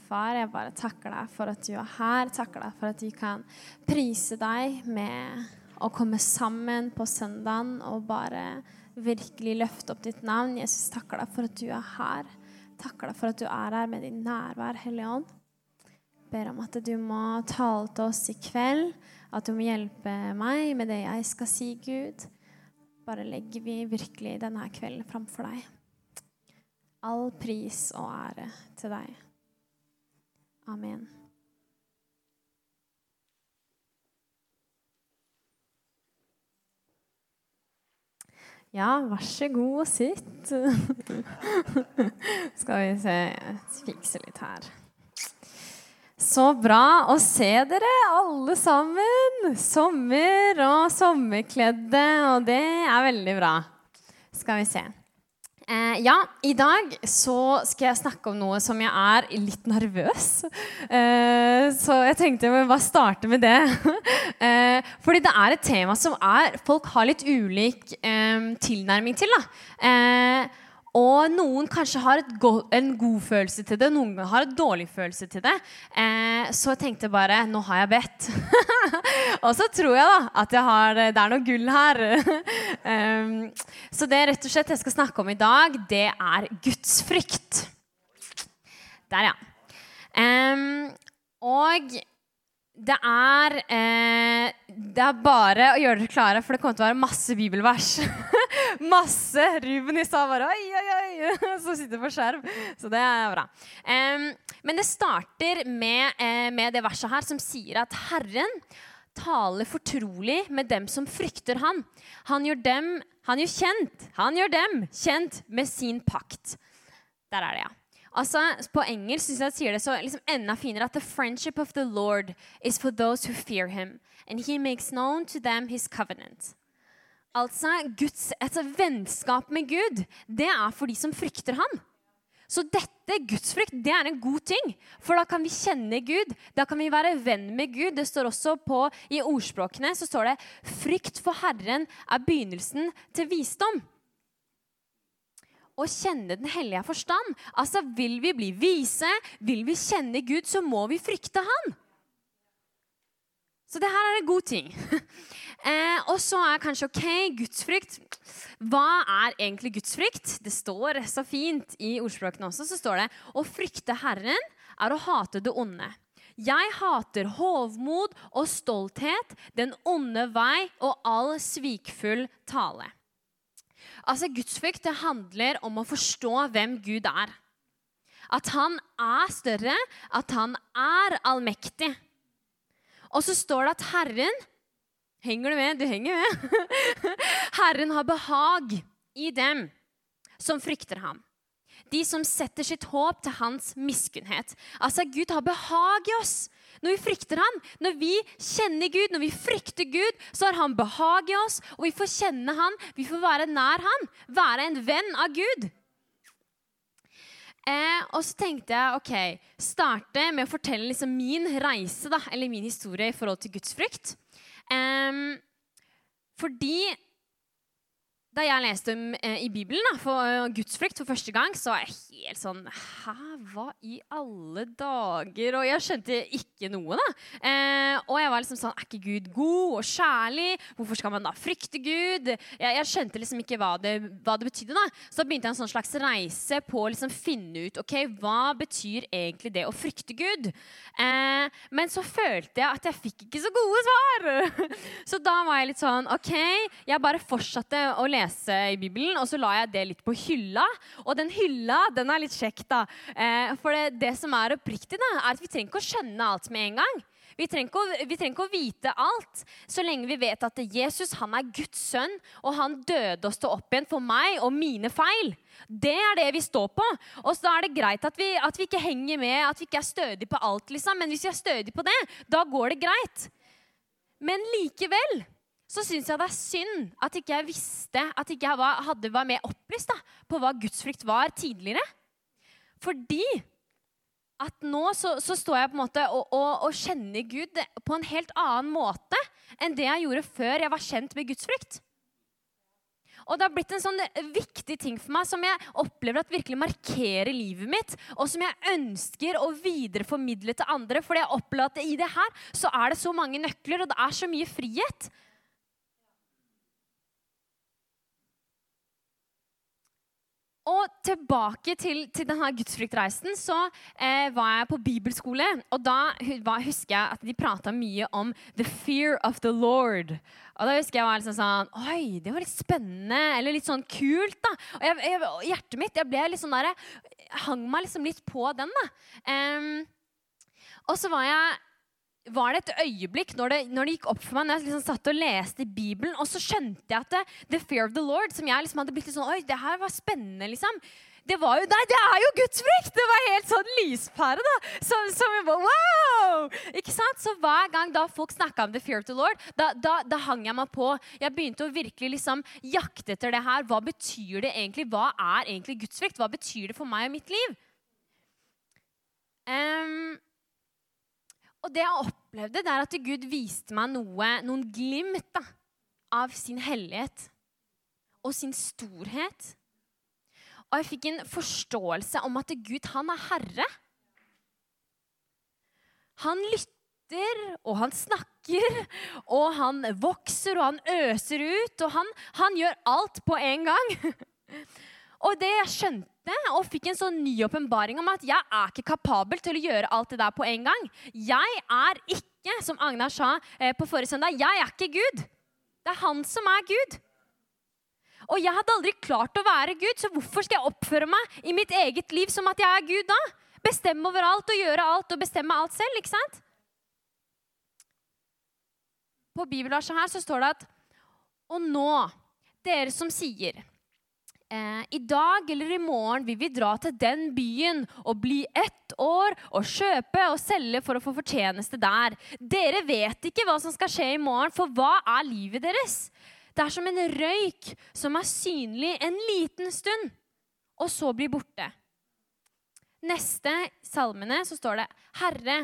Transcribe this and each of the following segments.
far, jeg bare takker deg for at du er her. Takker deg for at vi kan prise deg med å komme sammen på søndagen og bare virkelig løfte opp ditt navn. Jesus, takker deg for at du er her. Takker deg for at du er her med din nærvær, Hellige Ånd. Ber om at du må tale til oss i kveld, at du må hjelpe meg med det jeg skal si, Gud. Bare legger vi virkelig denne kvelden framfor deg. All pris og ære til deg. Amen. Ja, vær så god og sitt. Skal vi se Fikse litt her. Så bra å se dere alle sammen. Sommer og sommerkledde, og det er veldig bra. Skal vi se. Eh, ja, i dag så skal jeg snakke om noe som jeg er litt nervøs. Eh, så jeg tenkte jeg må bare starte med det. eh, fordi det er et tema som er, folk har litt ulik eh, tilnærming til. da. Og noen kanskje har go en god følelse til det, noen har en dårlig følelse til det. Eh, så jeg tenkte bare Nå har jeg bedt. og så tror jeg da at jeg har, det er noe gull her. um, så det rett og slett jeg skal snakke om i dag, det er gudsfrykt. Der, ja. Um, og det er, eh, det er bare å gjøre dere klare, for det kommer til å være masse bibelvers. masse! Ruben i stad bare oi, oi, oi, som sitter på skjerm. Så det er bra. Eh, men det starter med, eh, med, det verset her som sier at Herren taler fortrolig med dem som frykter Han. Han gjør dem han gjør kjent, han gjør dem kjent med sin pakt. Der er det, ja. Altså, På engelsk synes jeg sier det så liksom enda finere at the friendship of the Lord is for those who fear him, and he makes known to them his covenant. Altså, Guds, altså vennskap med Gud, det er for de som frykter ham. Så dette, gudsfrykt, det er en god ting. For da kan vi kjenne Gud. Da kan vi være venn med Gud. Det står også på, I ordspråkene så står det 'Frykt for Herren er begynnelsen til visdom' å kjenne Den hellige forstand. Altså, Vil vi bli vise, vil vi kjenne Gud, så må vi frykte Han. Så det her er en god ting. eh, og så er kanskje OK, gudsfrykt. Hva er egentlig gudsfrykt? Det står så fint i ordspråkene også. så står det, Å frykte Herren er å hate det onde. Jeg hater hovmod og stolthet, den onde vei og all svikfull tale. Altså, Gudsfrykt det handler om å forstå hvem Gud er. At han er større, at han er allmektig. Og så står det at Herren Henger du med? Du henger med. Herren har behag i dem som frykter ham. De som setter sitt håp til hans miskunnhet. Altså, Gud har behag i oss. Når vi frykter han, når vi kjenner Gud, når vi frykter Gud, så har han behag i oss, og vi får kjenne han, vi får være nær han, være en venn av Gud. Eh, og så tenkte jeg ok, starte med å fortelle liksom min reise, da, eller min historie i forhold til gudsfrykt. Eh, fordi da jeg leste om, eh, i Bibelen da, for uh, gudsfrykt for første gang, så var jeg helt sånn Hæ, hva i alle dager? Og jeg skjønte ikke noe, da. Eh, og jeg var liksom sånn Er ikke Gud god og kjærlig? Hvorfor skal man da frykte Gud? Jeg, jeg skjønte liksom ikke hva det, hva det, betydde, da. Så begynte jeg en sånn slags reise på å liksom finne ut ok, hva betyr egentlig det å frykte Gud. Eh, men så følte jeg at jeg fikk ikke så gode svar. så da var jeg litt sånn OK, jeg bare fortsatte å lese lese i Bibelen, og så la jeg det litt på hylla. Og den hylla den er litt kjekk, da. Eh, for det, det, som er oppriktig, da, er at vi trenger ikke å skjønne alt med en gang. Vi trenger, å, vi trenger, ikke å, vite alt, så lenge vi vet at Jesus han er Guds sønn, og han døde og sto opp igjen for meg og mine feil. Det er det vi står på. Og så er det greit at vi, at vi ikke henger med, at vi ikke er stødige på alt, liksom. Men hvis vi er stødige på det, da går det greit. Men likevel så syns jeg det er synd at ikke jeg visste, at ikke jeg var, hadde, var mer opplyst da, på hva gudsfrykt var tidligere. Fordi at nå så, så står jeg på en måte og, og, og, kjenner Gud på en helt annen måte enn det jeg gjorde før jeg var kjent med gudsfrykt. Og det har blitt en sånn viktig ting for meg som jeg opplever at virkelig markerer livet mitt, og som jeg ønsker å videreformidle til andre. For jeg opplever at i det her så er det så mange nøkler, og det er så mye frihet. Og tilbake til, til denne gudsfryktreisen så eh, var jeg på bibelskole. Og da husker jeg at de prata mye om 'the fear of the Lord'. Og da husker jeg var liksom sånn Oi, det var litt spennende. Eller litt sånn kult, da. Og jeg, jeg, hjertet mitt jeg ble sånn der, jeg hang meg liksom litt på den, da. Um, og så var jeg var det et øyeblikk når det, når det, gikk opp for meg når jeg liksom satt og leste i Bibelen, og så skjønte jeg at det, the fear of the Lord, som jeg liksom hadde blitt litt sånn Oi, det her var spennende, liksom. Det var jo Nei, det er jo gudsfrykt! Det var helt sånn lyspære, da. Som, som Wow! Ikke sant? Så hver gang da folk snakka om the fear of the Lord, da, da, da, hang jeg meg på. Jeg begynte å virkelig liksom jakte etter det her. Hva betyr det egentlig? Hva er egentlig gudsfrykt? Hva betyr det for meg og mitt liv? Um, og det jeg opplevde, det er at Gud viste meg noe, noen glimt da, av sin hellighet og sin storhet. Og jeg fikk en forståelse om at Gud, han er herre. Han lytter, og han snakker, og han vokser, og han øser ut. Og han, han gjør alt på en gang. Og det jeg skjønte og fikk en sånn ny åpenbaring om at jeg er ikke kapabel til å gjøre alt det der på en gang. Jeg er ikke, som Agnar sa eh, på forrige søndag, jeg er ikke Gud. Det er han som er Gud. Og jeg hadde aldri klart å være Gud, så hvorfor skal jeg oppføre meg i mitt eget liv som at jeg er Gud da? Bestemme over alt og gjøre alt og bestemme alt selv, ikke sant? På bibelverset her så står det at Og nå, dere som sier eh, i dag eller i morgen vil vi dra til den byen og bli ett år og kjøpe og selge for å få fortjeneste der. Dere vet ikke hva som skal skje i morgen, for hva er livet deres? Det er som en røyk som er synlig en liten stund, og så blir borte. Neste salmene så står det Herre,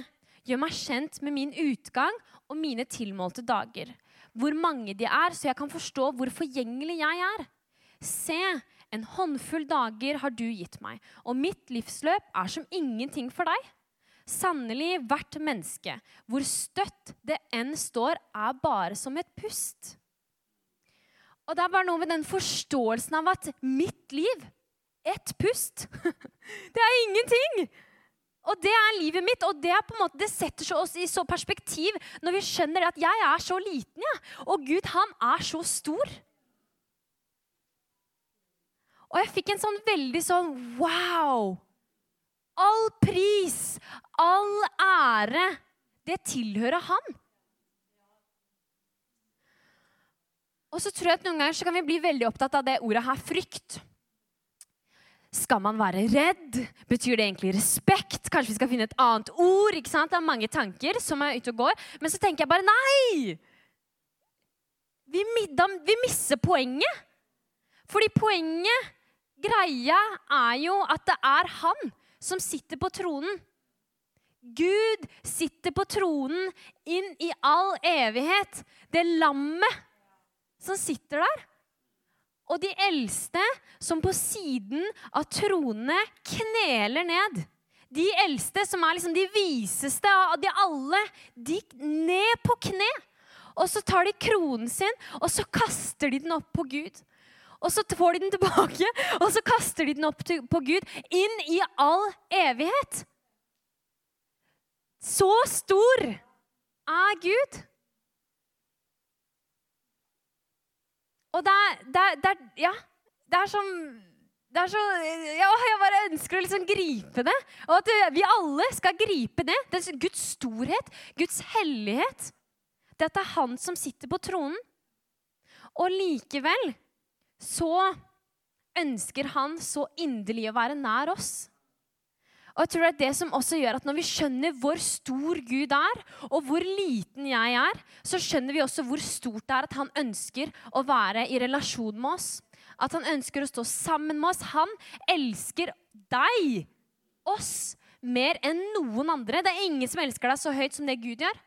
gjør meg kjent med min utgang og mine tilmålte dager. Hvor mange de er, så jeg kan forstå hvor forgjengelig jeg er. Se, en håndfull dager har du gitt meg, og mitt livsløp er som ingenting for deg. Sannelig, hvert menneske, hvor støtt det enn står, er bare som et pust. Og det er bare noe med den forståelsen av at mitt liv, ett pust, det er ingenting. Og det er livet mitt, og det, måte, det setter oss i så perspektiv når vi skjønner at jeg er så liten, ja. og Gud han er så stor. Og jeg fikk en sånn veldig sånn wow! All pris, all ære, det tilhører han. Og så tror jeg at Noen ganger så kan vi bli veldig opptatt av det ordet her, frykt. Skal man være redd? Betyr det egentlig respekt? Kanskje vi skal finne et annet ord? ikke sant? Det er mange tanker som er ute og går. Men så tenker jeg bare nei! Vi, middag, vi misser poenget. Fordi poenget Greia er jo at det er han som sitter på tronen. Gud sitter på tronen inn i all evighet. Det lammet som sitter der. Og de eldste som på siden av tronene kneler ned. De eldste, som er liksom de viseste av de alle, de ned på kne. Og så tar de kronen sin, og så kaster de den opp på Gud. Og så får de den tilbake, og så kaster de den opp til, på Gud. Inn i all evighet. Så stor er Gud. Og det er, det er, det er Ja, det er som det er så, ja, Jeg bare ønsker å liksom gripe det. Og at vi alle skal gripe det. Det er Guds storhet, Guds hellighet. Det at det er Han som sitter på tronen. Og likevel så ønsker han så inderlig å være nær oss. Og jeg tror det er det som også gjør at Når vi skjønner hvor stor Gud er, og hvor liten jeg er, så skjønner vi også hvor stort det er at han ønsker å være i relasjon med oss. At han ønsker å stå sammen med oss. Han elsker deg, oss, mer enn noen andre. Det er ingen som elsker deg så høyt som det Gud gjør.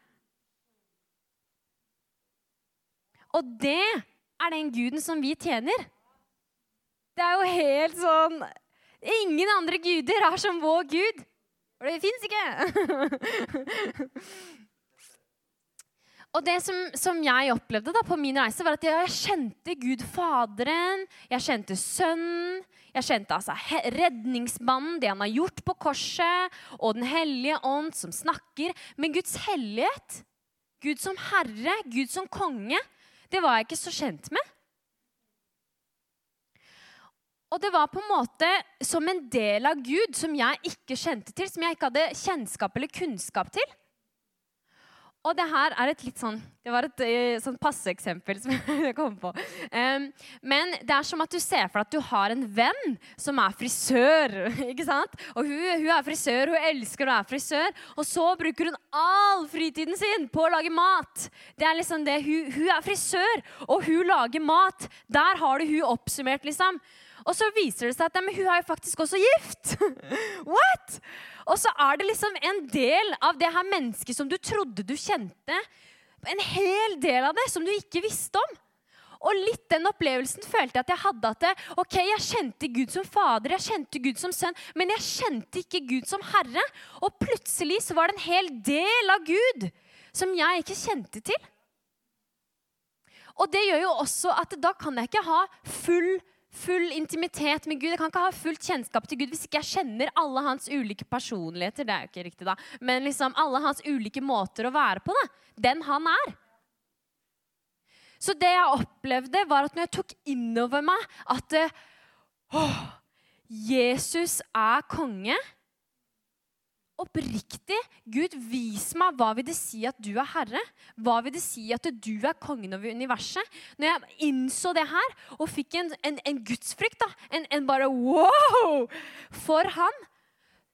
Og det er den guden som vi tjener. Det er jo helt sånn Ingen andre guder er som vår Gud. For det fins ikke. Og det som, som, jeg opplevde da på min reise, var at jeg kjente Gud Faderen, jeg kjente Sønnen, jeg kjente altså redningsmannen, det han har gjort på korset, og Den hellige ånd som snakker. Men Guds hellighet, Gud som herre, Gud som konge, det var jeg ikke så kjent med. Og det var på en måte som en del av Gud som jeg ikke kjente til, som jeg ikke hadde kjennskap eller kunnskap til. Og det her er et litt sånn Det var et uh, sånn passeeksempel som jeg kom på. Um, men det er som at du ser for deg at du har en venn som er frisør. ikke sant? Og hun, hun, er frisør, hun elsker å være frisør. Og så bruker hun all fritiden sin på å lage mat. Det er liksom det, Hun, hun er frisør, og hun lager mat. Der har du hun oppsummert, liksom. Og så viser det seg at hun er jo faktisk også gift. What? Og så er det liksom en del av det her mennesket som du trodde du kjente. En hel del av det som du ikke visste om. Og litt den opplevelsen følte jeg at jeg hadde. at det, ok, Jeg kjente Gud som fader, jeg kjente Gud som sønn, men jeg kjente ikke Gud som herre. Og plutselig så var det en hel del av Gud som jeg ikke kjente til. Og det gjør jo også at da kan jeg ikke ha full full intimitet med Gud. Jeg kan ikke ha fullt kjennskap til Gud hvis ikke jeg kjenner alle hans ulike personligheter. Det er jo ikke riktig da. Men liksom alle hans ulike måter å være på. da. Den han er. Så det jeg opplevde, var at når jeg tok innover meg at åh, Jesus er konge oppriktig Gud, vis meg hva vil det si at du er herre? Hva vil det si at du er kongen over universet? Når jeg innså det her og fikk en, en, en gudsfrykt, da, en, en, bare wow for han,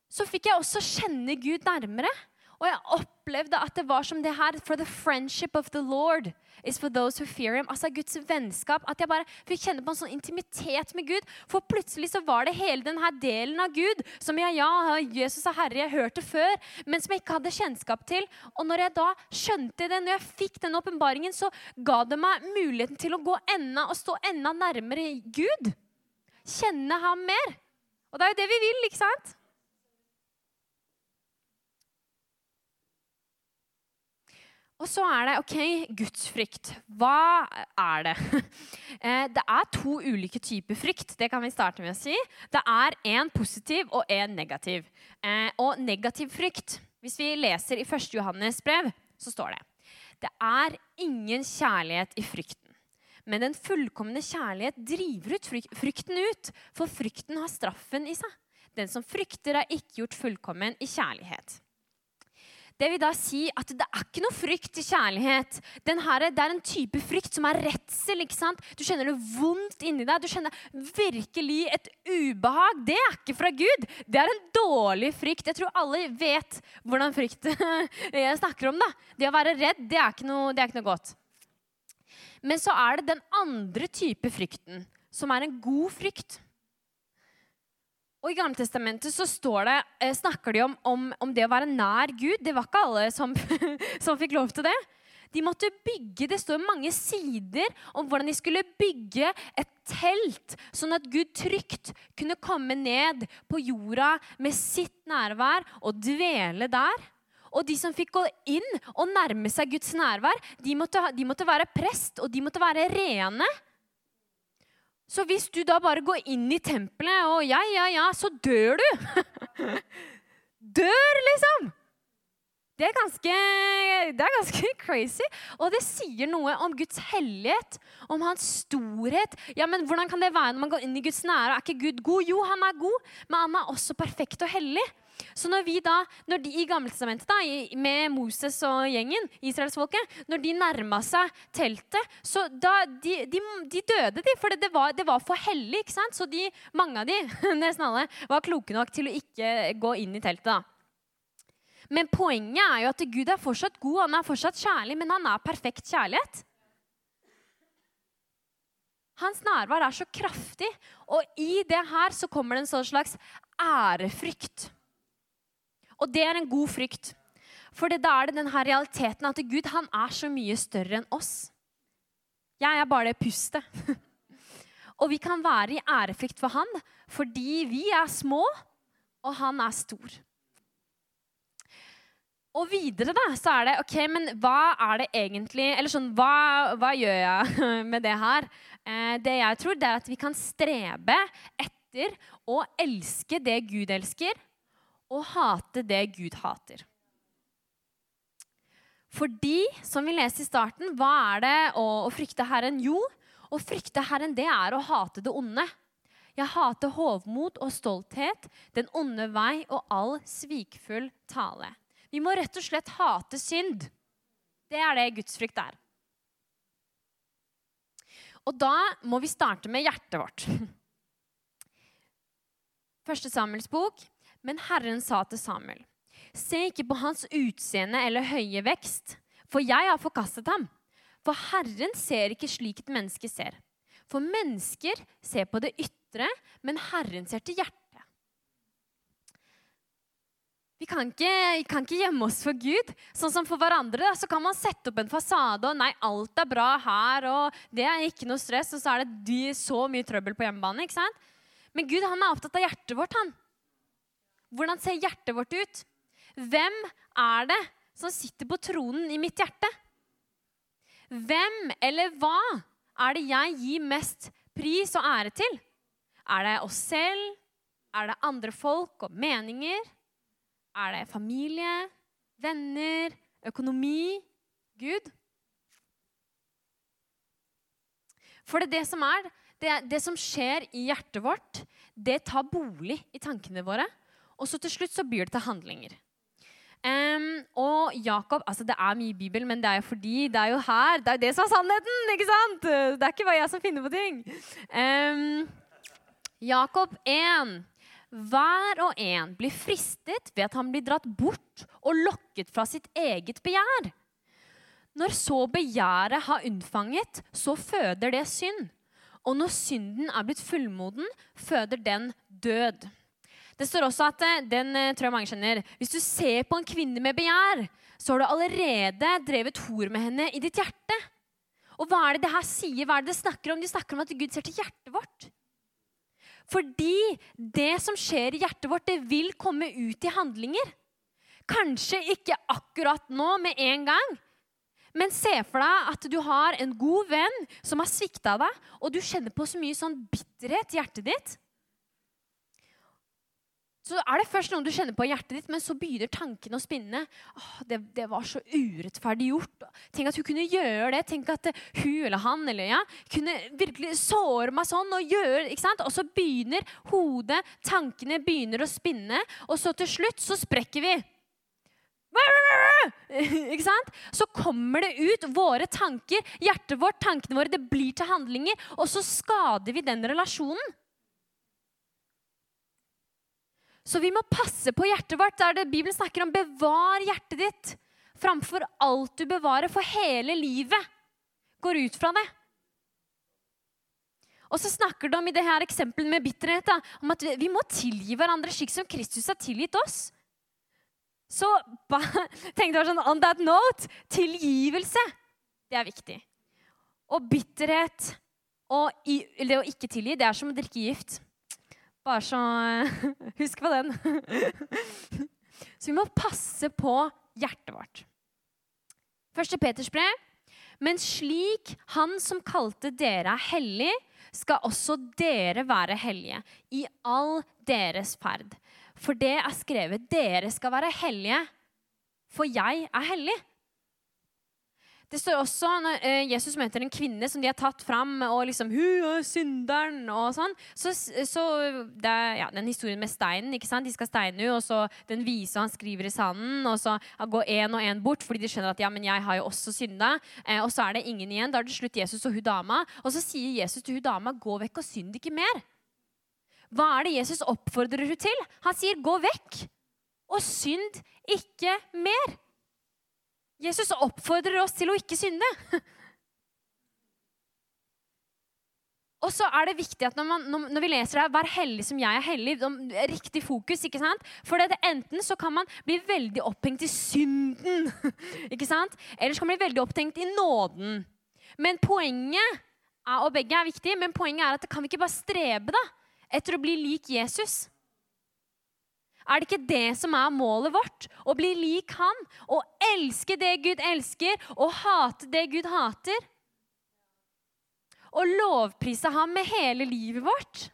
så fikk jeg også kjenne Gud nærmere. Og jeg opplevde at det var som det her For the friendship of the Lord is for those who fear him. Altså Guds vennskap. At jeg bare fikk kjenne på en sånn intimitet med Gud. For plutselig så var det hele denne delen av Gud som jeg, ja, Jesus er Herre, jeg hørte før, men som jeg ikke hadde kjennskap til. Og når jeg da skjønte det, når jeg fikk den åpenbaringen, så ga det meg muligheten til å gå enda og stå enda nærmere Gud. Kjenne ham mer. Og det er jo det vi vil, ikke sant? Og så er det OK, gudsfrykt. Hva er det? Eh, det er to ulike typer frykt. Det kan vi starte med å si. Det er en positiv og en negativ. Eh, og negativ frykt Hvis vi leser i 1. Johannes brev, så står det Det er ingen kjærlighet i frykten. Men den fullkomne kjærlighet driver ut frykten ut, for frykten har straffen i seg. Den som frykter, er ikke gjort fullkommen i kjærlighet. Det vil da si at det er ikke noe frykt til kjærlighet. Her, det er en type frykt som er redsel. ikke sant? Du kjenner det vondt inni deg. Du kjenner virkelig et ubehag. Det er ikke fra Gud. Det er en dårlig frykt. Jeg tror alle vet hvordan frykt jeg snakker om. da. Det å være redd, det er ikke noe, er ikke noe godt. Men så er det den andre type frykten, som er en god frykt. Og I Gammeltestamentet så det, eh, snakker de om, om, om, det å være nær Gud. Det var ikke alle som, som, fikk lov til det. De måtte bygge, Det står mange sider om hvordan de skulle bygge et telt, sånn at Gud trygt kunne komme ned på jorda med sitt nærvær og dvele der. Og de som fikk gå inn og nærme seg Guds nærvær, de måtte, de måtte være prest, og de måtte være rene. Så hvis du da bare går inn i tempelet og ja, ja, ja, så dør du. dør, liksom! Det er, ganske, det er ganske crazy. Og det sier noe om Guds hellighet, om hans storhet. Ja, men Hvordan kan det være når man går inn i Guds nære? Er ikke Gud god? Jo, han er god, men han er også perfekt og hellig. Så når vi da, når de i Gammeltestamentet med Moses og gjengen, israelsfolket, når de nærma seg teltet, så da, de, de, de døde, de. For det var, det var for hellig. ikke sant? Så de, mange av de, nesten alle, var kloke nok til å ikke gå inn i teltet. da. Men poenget er jo at Gud er fortsatt god, han er fortsatt kjærlig, men han er perfekt kjærlighet. Hans nærvær er så kraftig, og i det her så kommer det en sånn slags ærefrykt. Og det er en god frykt. For da er det denne realiteten at Gud han er så mye større enn oss. Jeg er bare det pustet. Og vi kan være i ærefrykt for han fordi vi er små, og han er stor. Og videre da, så er det OK, men hva er det egentlig Eller sånn, hva, hva gjør jeg med det her? Eh, det jeg tror, det er at vi kan strebe etter å elske det Gud elsker, og hate det Gud hater. Fordi, som vi leser i starten, hva er det å, å frykte Herren? Jo, å frykte Herren, det er å hate det onde. Jeg hater hovmod og stolthet, den onde vei og all svikfull tale. Vi må rett og slett hate synd. Det er det gudsfrykt er. Og da må vi starte med hjertet vårt. Første Samuels bok. Men Herren sa til Samuel, se ikke på hans utseende eller høye vekst, for jeg har forkastet ham. For Herren ser ikke slik et menneske ser. For mennesker ser på det ytre, men Herren ser til hjertet. Vi kan ikke, kan ikke, gjemme oss for Gud. Sånn som for hverandre da, så kan man sette opp en fasade og nei, alt er bra her, og det er ikke noe stress, og så er det så mye trøbbel på hjemmebane. ikke sant? Men Gud han er opptatt av hjertet vårt. han. Hvordan ser hjertet vårt ut? Hvem er det som sitter på tronen i mitt hjerte? Hvem eller hva er det jeg gir mest pris og ære til? Er det oss selv? Er det andre folk og meninger? Er det familie? Venner? Økonomi? Gud? For det er det som er. Det, det som skjer i hjertet vårt, det tar bolig i tankene våre. Og så til slutt så byr det til handlinger. Um, og Jakob altså Det er mye i Bibelen, men det er jo fordi det er jo her Det er jo det som er sannheten! ikke sant? Det er ikke bare jeg som finner på ting. Um, Jakob 1. Hver og en blir fristet ved at han blir dratt bort og lokket fra sitt eget begjær. Når så begjæret har unnfanget, så føder det synd. Og når synden er blitt fullmoden, føder den død. Det står også at eh, den eh, tror jeg mange kjenner, hvis du ser på en kvinne med begjær, så har du allerede drevet hor med henne i ditt hjerte. Og hva er det det her sier? Hva er det det snakker om? De snakker om at Gud ser til hjertet vårt. Fordi det som skjer i hjertet vårt, det vil komme ut i handlinger. Kanskje ikke akkurat nå med en gang. Men se for deg at du har en god venn som har svikta deg, og du kjenner på så mye sånn bitterhet i hjertet ditt så er det først noen du kjenner på hjertet ditt, men så begynner tankene å spinne. Åh, det, det, var så urettferdig gjort. Tenk at hun kunne gjøre det. Tenk at hun eller han eller ja, kunne virkelig såre meg sånn. Og gjøre, ikke sant? Og så begynner hodet, tankene begynner å spinne, og så til slutt så sprekker vi. Ikke sant? Så kommer det ut våre tanker, hjertet vårt, tankene våre. Det blir til handlinger, og så skader vi den relasjonen. Så vi må passe på hjertet vårt. Der det Bibelen snakker om 'bevar hjertet ditt' framfor alt du bevarer, for hele livet går ut fra det. Og så snakker de om i det her eksempelet med bitterhet da, om at vi må tilgi hverandre slik som Kristus har tilgitt oss. Så tenkte jeg sånn, on that note, tilgivelse, det er viktig. Og bitterhet og det å ikke tilgi, det er som å drikke gift. Bare så Husk på den. Så vi må passe på hjertet vårt. Første Peters brev. Men slik Han som kalte dere er hellig, skal også dere være hellige i all deres ferd. For det er skrevet dere skal være hellige, for jeg er hellig. Det står også når eh, Jesus møter en kvinne som de har tatt fram, og liksom 'Hun er synderen', og sånn. Så, så det ja, den historien med steinen. ikke sant? De skal steine henne, og så den vise han skriver i sanden. Og så går én og én bort, fordi de skjønner at 'ja, men jeg har jo også synda'. Eh, og så er det ingen igjen. Da er det slutt Jesus og hun dama. Og så sier Jesus til hun dama 'gå vekk og synd ikke mer'. Hva er det Jesus oppfordrer hun til? Han sier 'gå vekk og synd ikke mer'. Jesus oppfordrer oss til å ikke synde. Og så er det viktig at når, man, når, vi leser det, her, 'Vær hellig som jeg er hellig', riktig fokus. ikke sant? For det, enten så kan man bli veldig opphengt i synden, ikke sant? eller så kan man bli veldig opphengt i nåden. Men poenget er, og begge er viktige, men poenget er at kan vi ikke bare strebe da, etter å bli lik Jesus? Er det ikke det som er målet vårt? Å bli lik han? Å elske det Gud elsker, og hate det Gud hater? Å lovprise ham med hele livet vårt?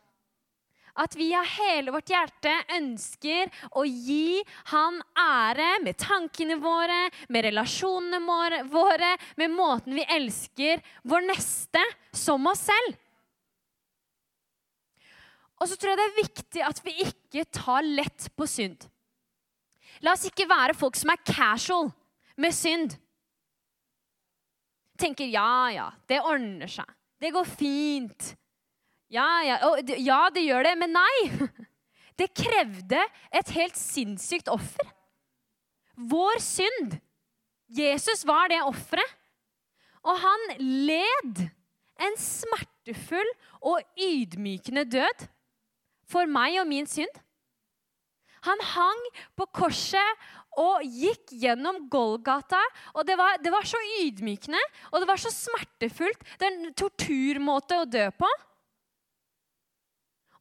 At vi av hele vårt hjerte ønsker å gi han ære med tankene våre, med relasjonene våre, med måten vi elsker vår neste som oss selv. Og så tror jeg det er viktig at vi ikke tar lett på synd. La oss ikke være folk som er casual med synd. Tenker ja, ja, det ordner seg. Det går fint. Ja, ja, ja, det gjør det, men nei. Det krevde et helt sinnssykt offer. Vår synd. Jesus var det offeret. Og han led en smertefull og ydmykende død for meg og min synd. Han hang på korset og gikk gjennom Golgata. Og det var, det var så ydmykende, og det var så smertefullt. Det er en torturmåte å dø på.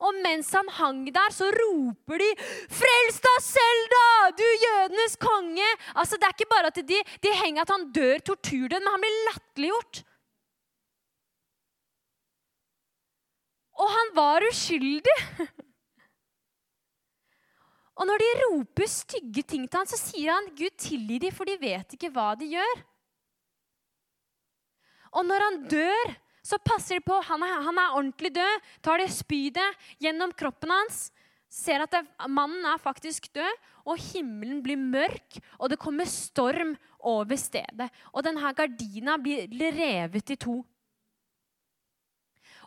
Og mens han hang der, så roper de 'Frels deg selv, da! Du jødenes konge!' Altså, Det er ikke bare at de, de henger at han dør torturdød, men han blir latterliggjort. Og han var uskyldig. Og når de roper stygge ting til han, så sier han, 'Gud, tilgi dem, for de vet ikke hva de gjør.' Og når han dør, så passer de på. Han er, han er ordentlig død. Tar det spydet gjennom kroppen hans. Ser at det, mannen er faktisk død, og himmelen blir mørk, og det kommer storm over stedet. Og denne gardina blir revet i to.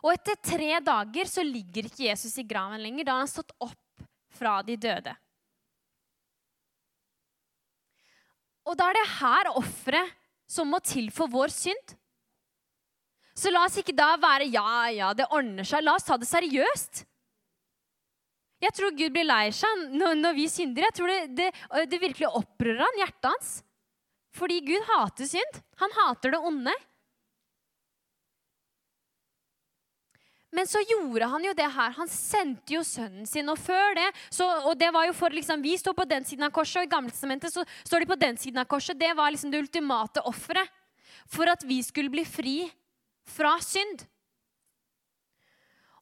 Og etter tre dager så ligger ikke Jesus i graven lenger. Da har han stått opp fra de døde. Og da er det her offeret som må til for vår synd. Så la oss ikke da være ja, ja, det ordner seg. La oss ta det seriøst. Jeg tror Gud blir lei seg når, når, vi synder. Jeg tror det, det, det virkelig opprører han, hjertet hans. Fordi Gud hater synd. Han hater det onde. Men så gjorde han jo det her. Han sendte jo sønnen sin. Og før det, så, og det var jo for liksom, Vi står på den siden av korset, og i Gammeltestamentet så står de på den siden av korset. Det var liksom det ultimate offeret for at vi skulle bli fri fra synd.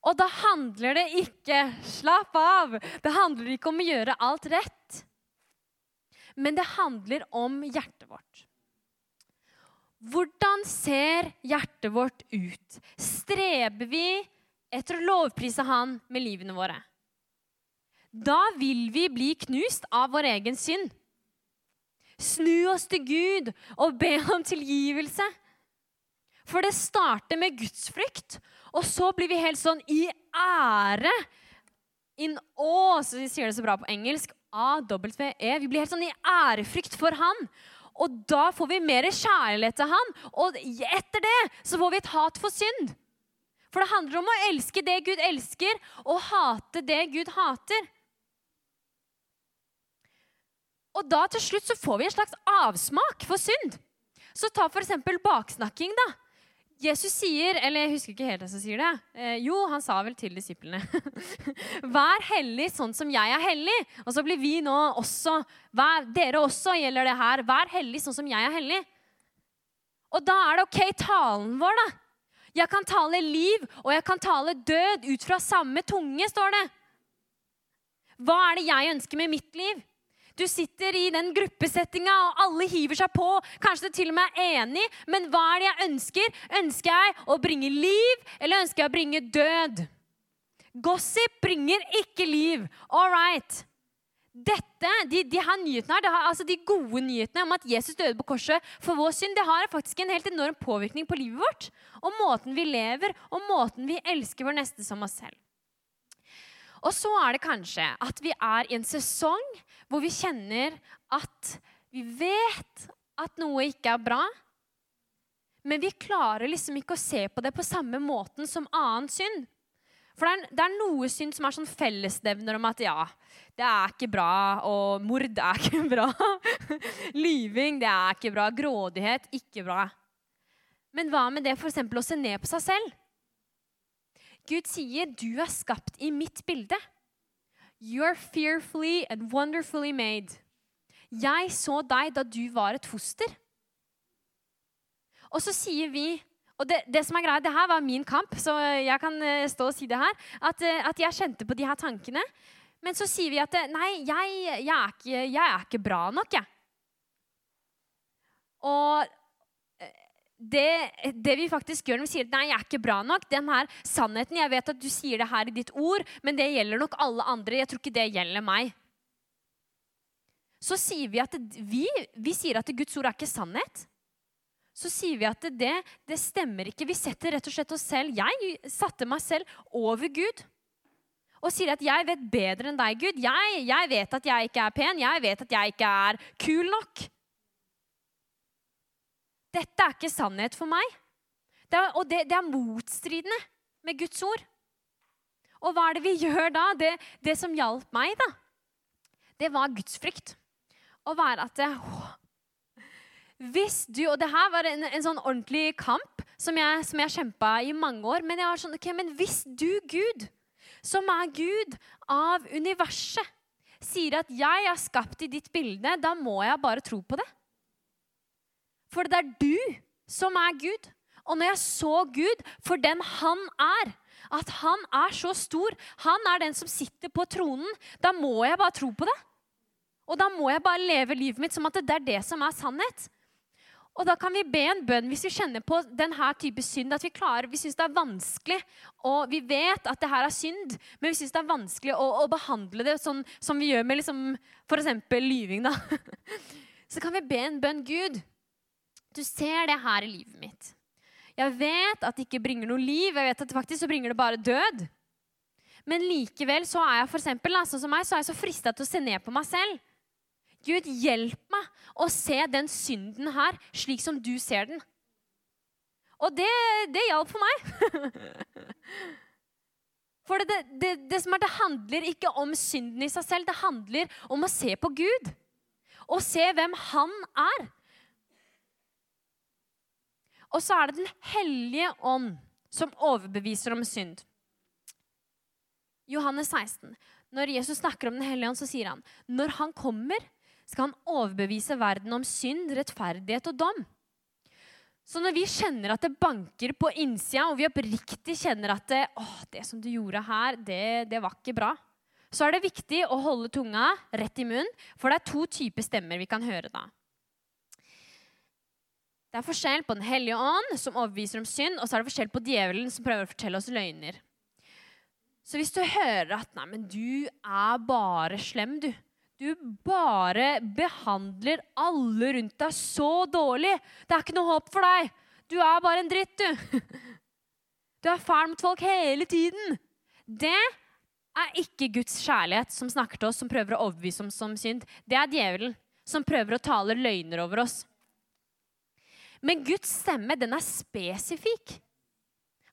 Og da handler det ikke Slapp av! Det handler ikke om å gjøre alt rett. Men det handler om hjertet vårt. Hvordan ser hjertet vårt ut? Streber vi etter å lovprise Han med livene våre. Da vil vi bli knust av vår egen synd. Snu oss til Gud og be om tilgivelse. For det starter med gudsfrykt, og så blir vi helt sånn i ære. In awe, så vi sier det så bra på engelsk. A-W-E. Vi blir helt sånn i ærefrykt for Han. Og da får vi mer kjærlighet til Han. Og etter det så får vi et hat for synd. For det handler om å elske det Gud elsker, og hate det Gud hater. Og da til slutt så får vi en slags avsmak for synd. Så ta f.eks. baksnakking. da. Jesus sier, eller jeg husker ikke helt hvem som sier det. Eh, jo, han sa vel til disiplene. Vær hellig sånn som jeg er hellig. Og så blir vi nå også vær, Dere også gjelder det her. Vær hellig sånn som jeg er hellig. Og da er det OK, talen vår, da. Jeg kan tale liv, og jeg kan tale død ut fra samme tunge, står det. Hva er det jeg ønsker med mitt liv? Du sitter i den gruppesettinga, og alle hiver seg på. Kanskje du til og med er enig, men hva er det jeg ønsker? Ønsker jeg å bringe liv, eller ønsker jeg å bringe død? Gossip bringer ikke liv. All right dette, de, de, her nyhetene har, altså de gode nyhetene om at Jesus døde på korset for vår synd, det har faktisk en helt enorm påvirkning på livet vårt. Og måten vi lever, og måten vi elsker vår neste som oss selv. Og så er det kanskje at vi er i en sesong hvor vi kjenner at vi vet at noe ikke er bra. Men vi klarer liksom ikke å se på det på samme måten som annen synd. For det er, det er, noe synd som er sånn fellesnevner om at ja, det er ikke bra, og mord er ikke bra. Lyving, det er ikke bra. Grådighet, ikke bra. Men hva med det for å se ned på seg selv? Gud sier, 'Du er skapt i mitt bilde'. You are fearfully and wonderfully made. Jeg så deg da du var et foster. Og så sier vi og det, det, som er greia, det her var min kamp, så jeg kan uh, stå og si det her. At, uh, at, jeg kjente på de her tankene. Men så sier vi at uh, nei, jeg, jeg, er ikke, jeg, er ikke, bra nok, jeg. Og det, det, vi faktisk gjør når vi sier nei, jeg er ikke bra nok, den her sannheten Jeg vet at du sier det her i ditt ord, men det gjelder nok alle andre. Jeg tror ikke det gjelder meg. Så sier vi at vi, vi sier at Guds ord er ikke sannhet. Så sier vi at det, det stemmer ikke. Vi setter rett og slett oss selv Jeg satte meg selv over Gud. Og sier at 'jeg vet bedre enn deg, Gud'. Jeg, jeg vet at jeg ikke er pen. Jeg vet at jeg ikke er kul nok. Dette er ikke sannhet for meg. Det er, og det, det, er motstridende med Guds ord. Og hva er det vi gjør da? Det, det som hjalp meg, da, det var gudsfrykt. Å være at Hvis du Og det her var en, en sånn ordentlig kamp som jeg, som jeg kjempa i mange år. Men jeg var sånn, ok, men hvis du, Gud, som er Gud av universet, sier at jeg er skapt i ditt bilde, da må jeg bare tro på det. For det er du som er Gud. Og når jeg så Gud for den han er, at han er så stor, han er den som sitter på tronen, da må jeg bare tro på det. Og da må jeg bare leve livet mitt som at det er det som er sannhet. Og da kan vi be en bønn hvis vi kjenner på denne type synd. At vi klarer, vi syns det er vanskelig, og vi vet at det her er synd, men vi syns det er vanskelig å, å, behandle det sånn som vi gjør med liksom, f.eks. lyving. da. Så kan vi be en bønn. Gud, du ser det her i livet mitt. Jeg vet at det ikke bringer noe liv. Jeg vet at faktisk så bringer det bare død. Men likevel så er jeg for eksempel, sånn som meg, så er jeg så frista til å se ned på meg selv. Gud, hjelp meg å se den synden her slik som du ser den. Og det, det hjalp for meg. For det, det, det, som er, det handler ikke om synden i seg selv. Det handler om å se på Gud. Og se hvem han er. Og så er det Den hellige ånd som overbeviser om synd. Johannes 16. Når Jesus snakker om Den hellige ånd, så sier han når han kommer, skal han overbevise verden om synd, rettferdighet og dom. Så når vi kjenner at det banker på innsida, og vi oppriktig kjenner at det, åh, det som du gjorde her, det, det var ikke bra, så er det viktig å holde tunga rett i munnen, for det er to typer stemmer vi kan høre da. Det er forskjell på Den hellige ånd, som overbeviser om synd, og så er det forskjell på djevelen, som prøver å fortelle oss løgner. Så hvis du hører at 'nei, men du er bare slem', du. Du bare behandler alle rundt deg så dårlig. Det er ikke noe håp for deg. Du er bare en dritt, du. Du er fæl mot folk hele tiden. Det er ikke Guds kjærlighet som snakker til oss, som prøver å overbevise oss om synd. Det er djevelen som prøver å tale løgner over oss. Men Guds stemme, den er spesifikk.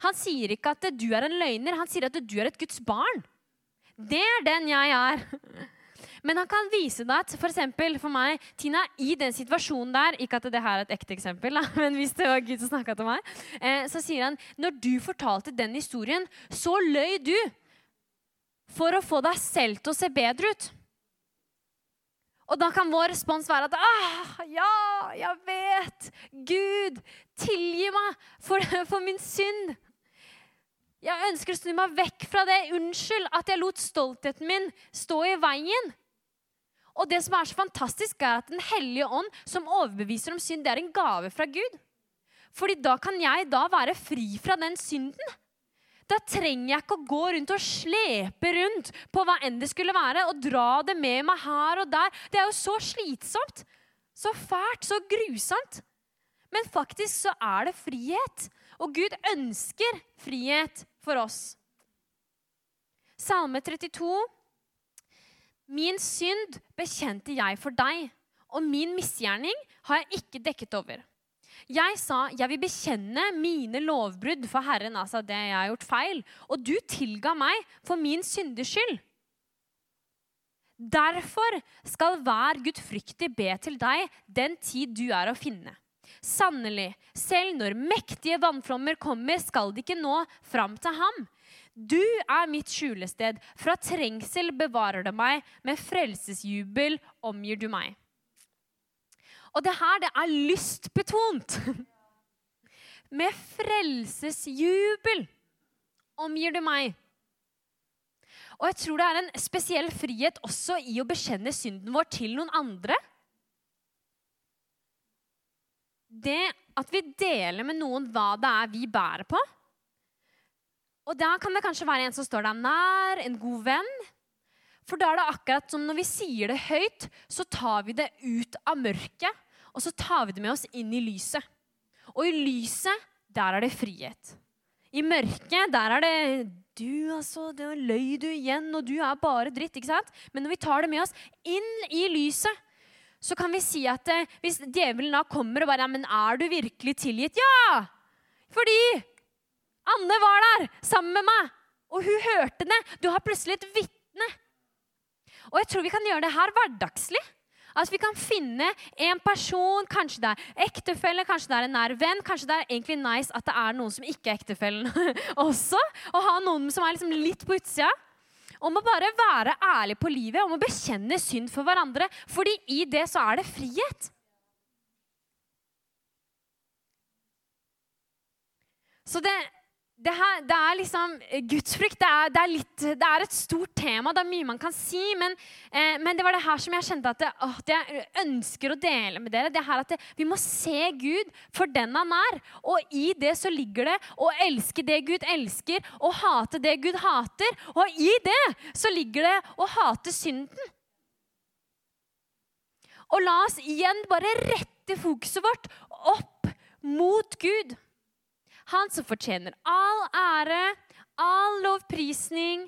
Han sier ikke at du er en løgner, han sier at du er et Guds barn. Det er den jeg er. Men han kan vise deg at for, eksempel, for meg, Tina, i den situasjonen der Ikke at det her er et ekte eksempel, men hvis det var Gud som snakka til meg, eh, så sier han når du fortalte den historien, så løy du for å få deg selv til å se bedre ut. Og da kan vår respons være at ah, ja, jeg vet. Gud, tilgi meg for, for min synd. Jeg ønsker å snu meg vekk fra det. Unnskyld at jeg lot stoltheten min stå i veien. Og det som er så fantastisk, er at Den hellige ånd, som overbeviser om synd, det er en gave fra Gud. Fordi da kan jeg da være fri fra den synden. Da trenger jeg ikke å gå rundt og slepe rundt på hva enn det skulle være, og dra det med meg her og der. Det er jo så slitsomt. Så fælt, så grusomt. Men faktisk så er det frihet. Og Gud ønsker frihet for oss. Salme 32. Min synd bekjente jeg for deg, og min misgjerning har jeg ikke dekket over. Jeg sa, 'Jeg vil bekjenne mine lovbrudd for Herren', altså det jeg har gjort feil. Og du tilga meg for min synders skyld. Derfor skal hver gudfryktig be til deg den tid du er å finne. Sannelig, selv når mektige vannflommer kommer, skal de ikke nå fram til ham. Du er mitt skjulested. Fra trengsel bevarer det meg. Med frelsesjubel omgir du meg. Og det her, det er lystbetont. Med frelsesjubel omgir du meg. Og jeg tror det er en spesiell frihet også i å bekjenne synden vår til noen andre. Det at vi deler med noen hva det er vi bærer på. Og da kan det kanskje være en som står deg nær, en god venn. For da er det akkurat som når vi sier det høyt, så tar vi det ut av mørket, og så tar vi det med oss inn i lyset. Og i lyset, der er det frihet. I mørket, der er det Du, altså, det løy du igjen, og du er bare dritt. ikke sant? Men når vi tar det med oss inn i lyset, så kan vi si at eh, hvis djevelen da kommer og bare ja, men 'Er du virkelig tilgitt?' Ja! Fordi Anne var der sammen med meg, og hun hørte det. Du har plutselig et vitne. Og jeg tror vi kan gjøre det her hverdagslig. At vi kan finne en person, kanskje det er ektefelle, kanskje det er en nær venn. Kanskje det er egentlig nice at det er noen som ikke er ektefellen også. Og ha noen som er liksom litt på utsida. Om å bare være ærlig på livet, om å bekjenne synd for hverandre. Fordi i det så er det frihet. Så det, det, her, det, er liksom Gudsfrykt det er, det, er litt, det er, et stort tema. Det er mye man kan si. Men, eh, men det var det her som jeg kjente at, å, jeg ønsker å dele med dere. det her at Vi må se Gud for den han er. Og i det så ligger det å elske det Gud elsker, og hate det Gud hater. Og i det så ligger det å hate synden. Og la oss igjen bare rette fokuset vårt opp mot Gud. Han som fortjener all ære, all lovprisning,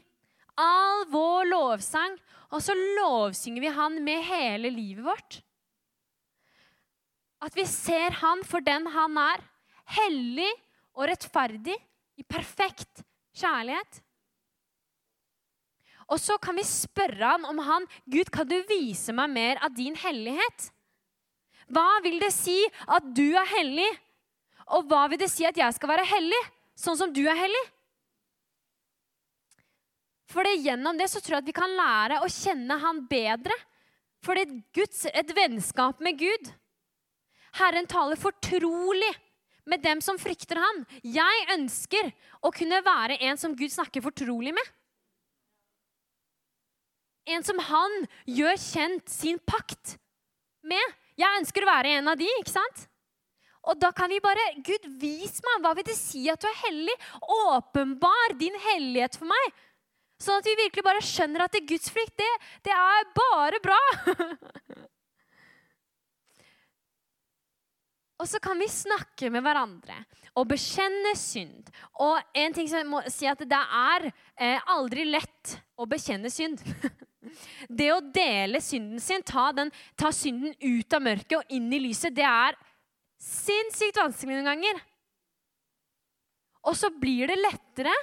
all vår lovsang. Og så lovsynger vi han med hele livet vårt. At vi ser han for den han er. Hellig og rettferdig i perfekt kjærlighet. Og så kan vi spørre han om han Gud, kan du vise meg mer av din hellighet? Hva vil det si at du er hellig? Og hva vil det si at jeg skal være hellig, sånn som du er hellig? For gjennom det så tror jeg at vi kan lære å kjenne Han bedre. For det er et vennskap med Gud. Herren taler fortrolig med dem som frykter Han. Jeg ønsker å kunne være en som Gud snakker fortrolig med. En som Han gjør kjent sin pakt med. Jeg ønsker å være en av de, ikke sant? Og da kan vi bare Gud, vis meg! Hva vil det si at du er hellig? Åpenbar din hellighet for meg. Sånn at vi virkelig bare skjønner at det er gudsfrykt, det, det er bare bra. og så kan vi snakke med hverandre og bekjenne synd. Og en ting som jeg må si at det er eh, aldri lett å bekjenne synd. det å dele synden sin, ta, den, ta synden ut av mørket og inn i lyset, det er sinnssykt vanskelig noen ganger. Og så blir det lettere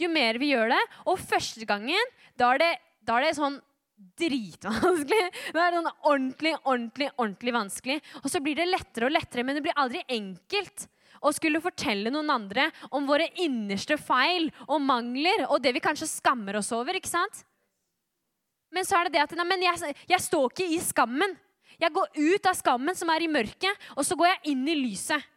jo mer vi gjør det. Og første gangen, da er det, da er det sånn dritvanskelig. Da er det sånn ordentlig, ordentlig, ordentlig vanskelig. Og så blir det lettere og lettere, men det blir aldri enkelt å skulle fortelle noen andre om våre innerste feil og mangler og det vi kanskje skammer oss over. ikke sant? Men så er det det at nei, jeg, jeg står ikke i skammen. Jeg går ut av skammen som er i mørket, og så går jeg inn i lyset.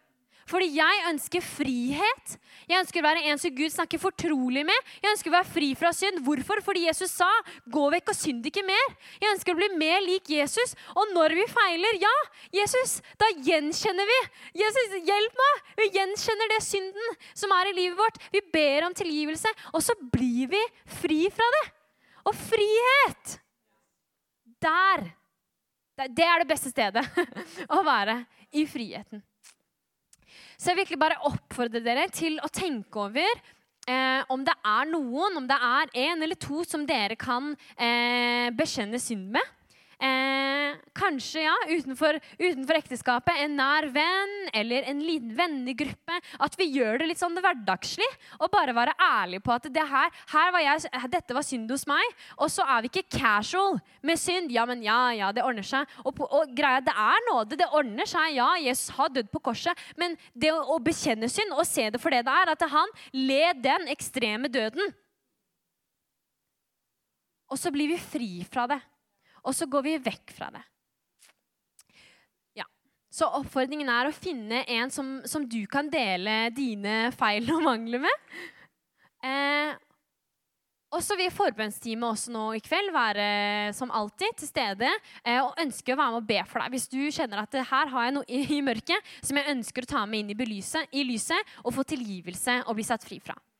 Fordi jeg ønsker frihet. Jeg ønsker å være en som Gud snakker fortrolig med. Jeg ønsker å være fri fra synd. Hvorfor? Fordi Jesus sa 'gå vekk og synd ikke mer'. Jeg ønsker å bli mer lik Jesus. Og når vi feiler, ja, Jesus, da gjenkjenner vi. Jesus, hjelp meg! Vi gjenkjenner det synden som er i livet vårt. Vi ber om tilgivelse, og så blir vi fri fra det. Og frihet! Der det er det beste stedet å være i friheten. Så jeg virkelig bare oppfordrer dere til å tenke over eh, om det er noen, om det er en eller to som dere kan eh, bekjenne synd med. Eh, kanskje ja, utenfor, utenfor, ekteskapet, en nær venn eller en liten vennegruppe. At vi gjør det litt sånn hverdagslig og bare være ærlige på at det her, her var jeg, dette var synd hos meg. Og så er vi ikke casual med synd. Ja, men ja, ja, det ordner seg. Og, og greia, det er nåde. Det ordner seg. Ja, Jesus har dødd på korset. Men det å, å bekjenne synd og se det for det det er, at han led den ekstreme døden Og så blir vi fri fra det. Og så går vi vekk fra det. Ja. Så oppfordringen er å finne en som, som du kan dele dine feil og mangler med. Eh, og så vil forbønnsteamet også nå i kveld være som alltid til stede eh, og ønsker å være med og be for deg. Hvis du kjenner at her har jeg noe i mørket som jeg ønsker å ta med inn i, belyset, i lyset og få tilgivelse og bli satt fri fra.